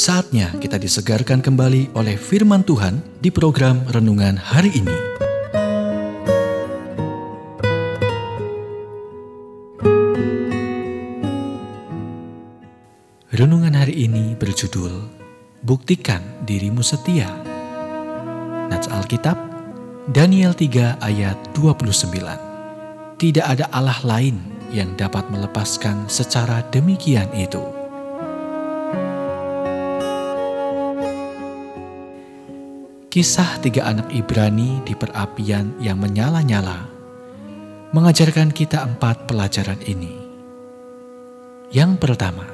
Saatnya kita disegarkan kembali oleh firman Tuhan di program renungan hari ini. Renungan hari ini berjudul Buktikan Dirimu Setia. Nats Alkitab Daniel 3 ayat 29. Tidak ada Allah lain yang dapat melepaskan secara demikian itu. Kisah tiga anak Ibrani di perapian yang menyala-nyala mengajarkan kita empat pelajaran ini. Yang pertama,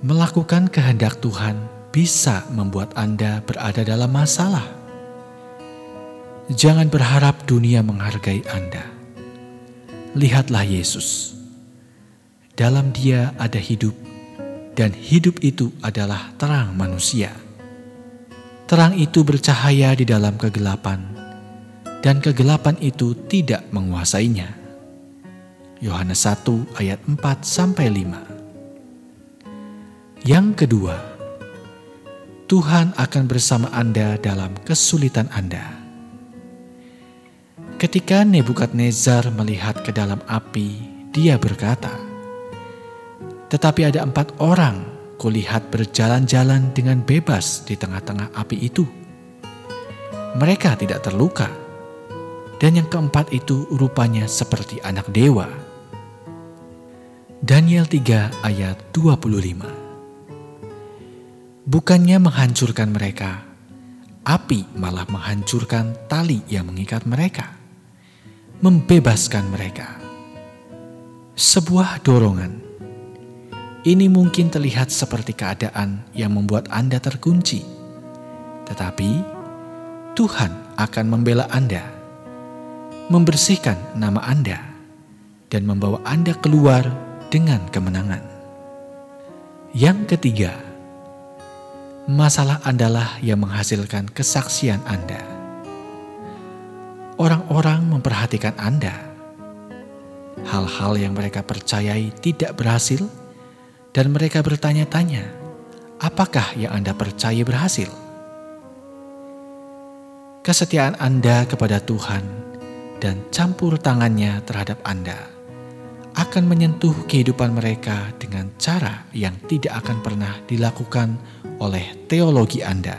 melakukan kehendak Tuhan bisa membuat Anda berada dalam masalah. Jangan berharap dunia menghargai Anda. Lihatlah Yesus. Dalam Dia ada hidup, dan hidup itu adalah terang manusia. Terang itu bercahaya di dalam kegelapan, dan kegelapan itu tidak menguasainya. Yohanes 1 ayat 4 sampai 5. Yang kedua, Tuhan akan bersama Anda dalam kesulitan Anda. Ketika Nebukadnezar melihat ke dalam api, dia berkata, "Tetapi ada empat orang kulihat berjalan-jalan dengan bebas di tengah-tengah api itu. Mereka tidak terluka, dan yang keempat itu rupanya seperti anak dewa. Daniel 3 ayat 25 Bukannya menghancurkan mereka, api malah menghancurkan tali yang mengikat mereka, membebaskan mereka. Sebuah dorongan ini mungkin terlihat seperti keadaan yang membuat Anda terkunci, tetapi Tuhan akan membela Anda, membersihkan nama Anda, dan membawa Anda keluar dengan kemenangan. Yang ketiga, masalah Andalah yang menghasilkan kesaksian Anda. Orang-orang memperhatikan Anda. Hal-hal yang mereka percayai tidak berhasil dan mereka bertanya-tanya, "Apakah yang Anda percaya berhasil?" Kesetiaan Anda kepada Tuhan dan campur tangannya terhadap Anda akan menyentuh kehidupan mereka dengan cara yang tidak akan pernah dilakukan oleh teologi Anda.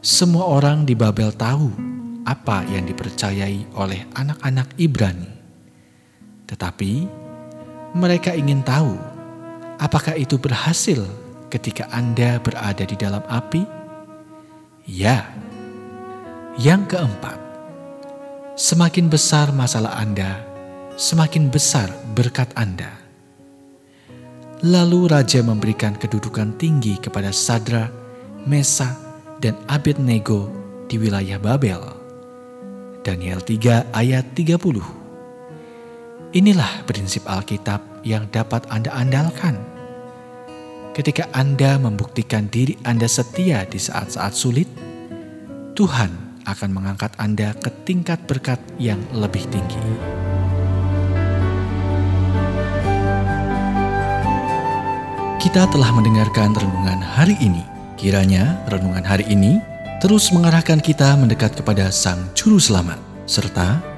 Semua orang di Babel tahu apa yang dipercayai oleh anak-anak Ibrani, tetapi mereka ingin tahu Apakah itu berhasil ketika Anda berada di dalam api? Ya. Yang keempat, semakin besar masalah Anda, semakin besar berkat Anda. Lalu raja memberikan kedudukan tinggi kepada Sadra, Mesa, dan Abednego di wilayah Babel. Daniel 3 ayat 30 Inilah prinsip Alkitab yang dapat Anda andalkan ketika Anda membuktikan diri Anda setia di saat-saat sulit, Tuhan akan mengangkat Anda ke tingkat berkat yang lebih tinggi. Kita telah mendengarkan renungan hari ini. Kiranya renungan hari ini terus mengarahkan kita mendekat kepada Sang Juru Selamat, serta